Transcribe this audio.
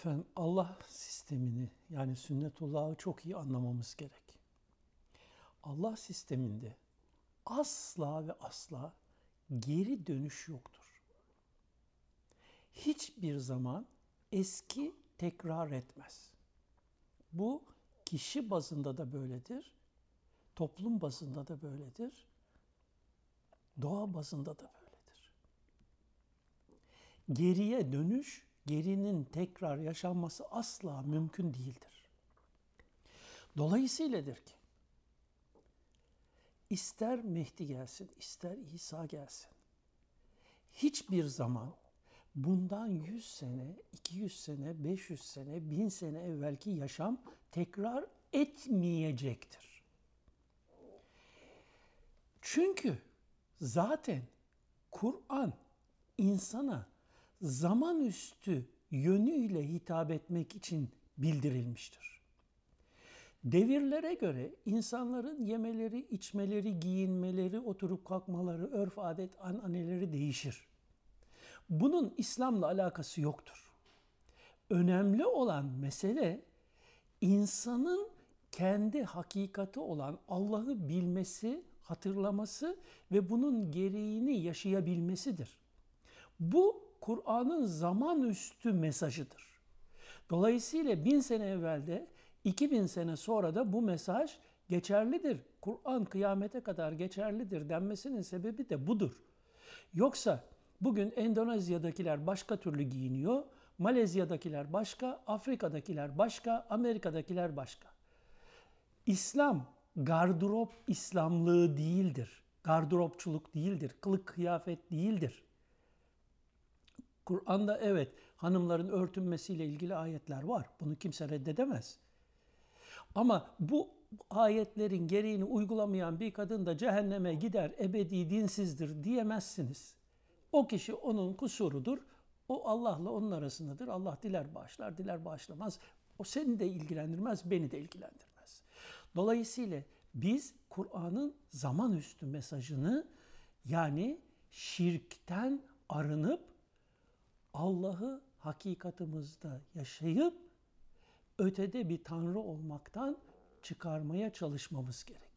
Efendim Allah sistemini yani sünnetullahı çok iyi anlamamız gerek. Allah sisteminde asla ve asla geri dönüş yoktur. Hiçbir zaman eski tekrar etmez. Bu kişi bazında da böyledir, toplum bazında da böyledir, doğa bazında da böyledir. Geriye dönüş, gerinin tekrar yaşanması asla mümkün değildir. Dolayısıyladır ki ister Mehdi gelsin, ister İsa gelsin. Hiçbir zaman bundan 100 sene, 200 sene, 500 sene, 1000 sene evvelki yaşam tekrar etmeyecektir. Çünkü zaten Kur'an insana zaman üstü yönüyle hitap etmek için bildirilmiştir. Devirlere göre insanların yemeleri, içmeleri, giyinmeleri, oturup kalkmaları, örf, adet, ananeleri değişir. Bunun İslam'la alakası yoktur. Önemli olan mesele insanın kendi hakikati olan Allah'ı bilmesi, hatırlaması ve bunun gereğini yaşayabilmesidir. Bu Kur'an'ın zaman üstü mesajıdır. Dolayısıyla bin sene evvelde, iki bin sene sonra da bu mesaj geçerlidir. Kur'an kıyamete kadar geçerlidir denmesinin sebebi de budur. Yoksa bugün Endonezya'dakiler başka türlü giyiniyor, Malezya'dakiler başka, Afrika'dakiler başka, Amerika'dakiler başka. İslam gardırop İslamlığı değildir. Gardıropçuluk değildir. Kılık kıyafet değildir. Kur'an'da evet hanımların örtünmesiyle ilgili ayetler var. Bunu kimse reddedemez. Ama bu ayetlerin gereğini uygulamayan bir kadın da cehenneme gider, ebedi dinsizdir diyemezsiniz. O kişi onun kusurudur. O Allah'la onun arasındadır. Allah diler bağışlar, diler bağışlamaz. O seni de ilgilendirmez, beni de ilgilendirmez. Dolayısıyla biz Kur'an'ın zaman üstü mesajını yani şirkten arınıp Allah'ı hakikatimizde yaşayıp ötede bir tanrı olmaktan çıkarmaya çalışmamız gerek.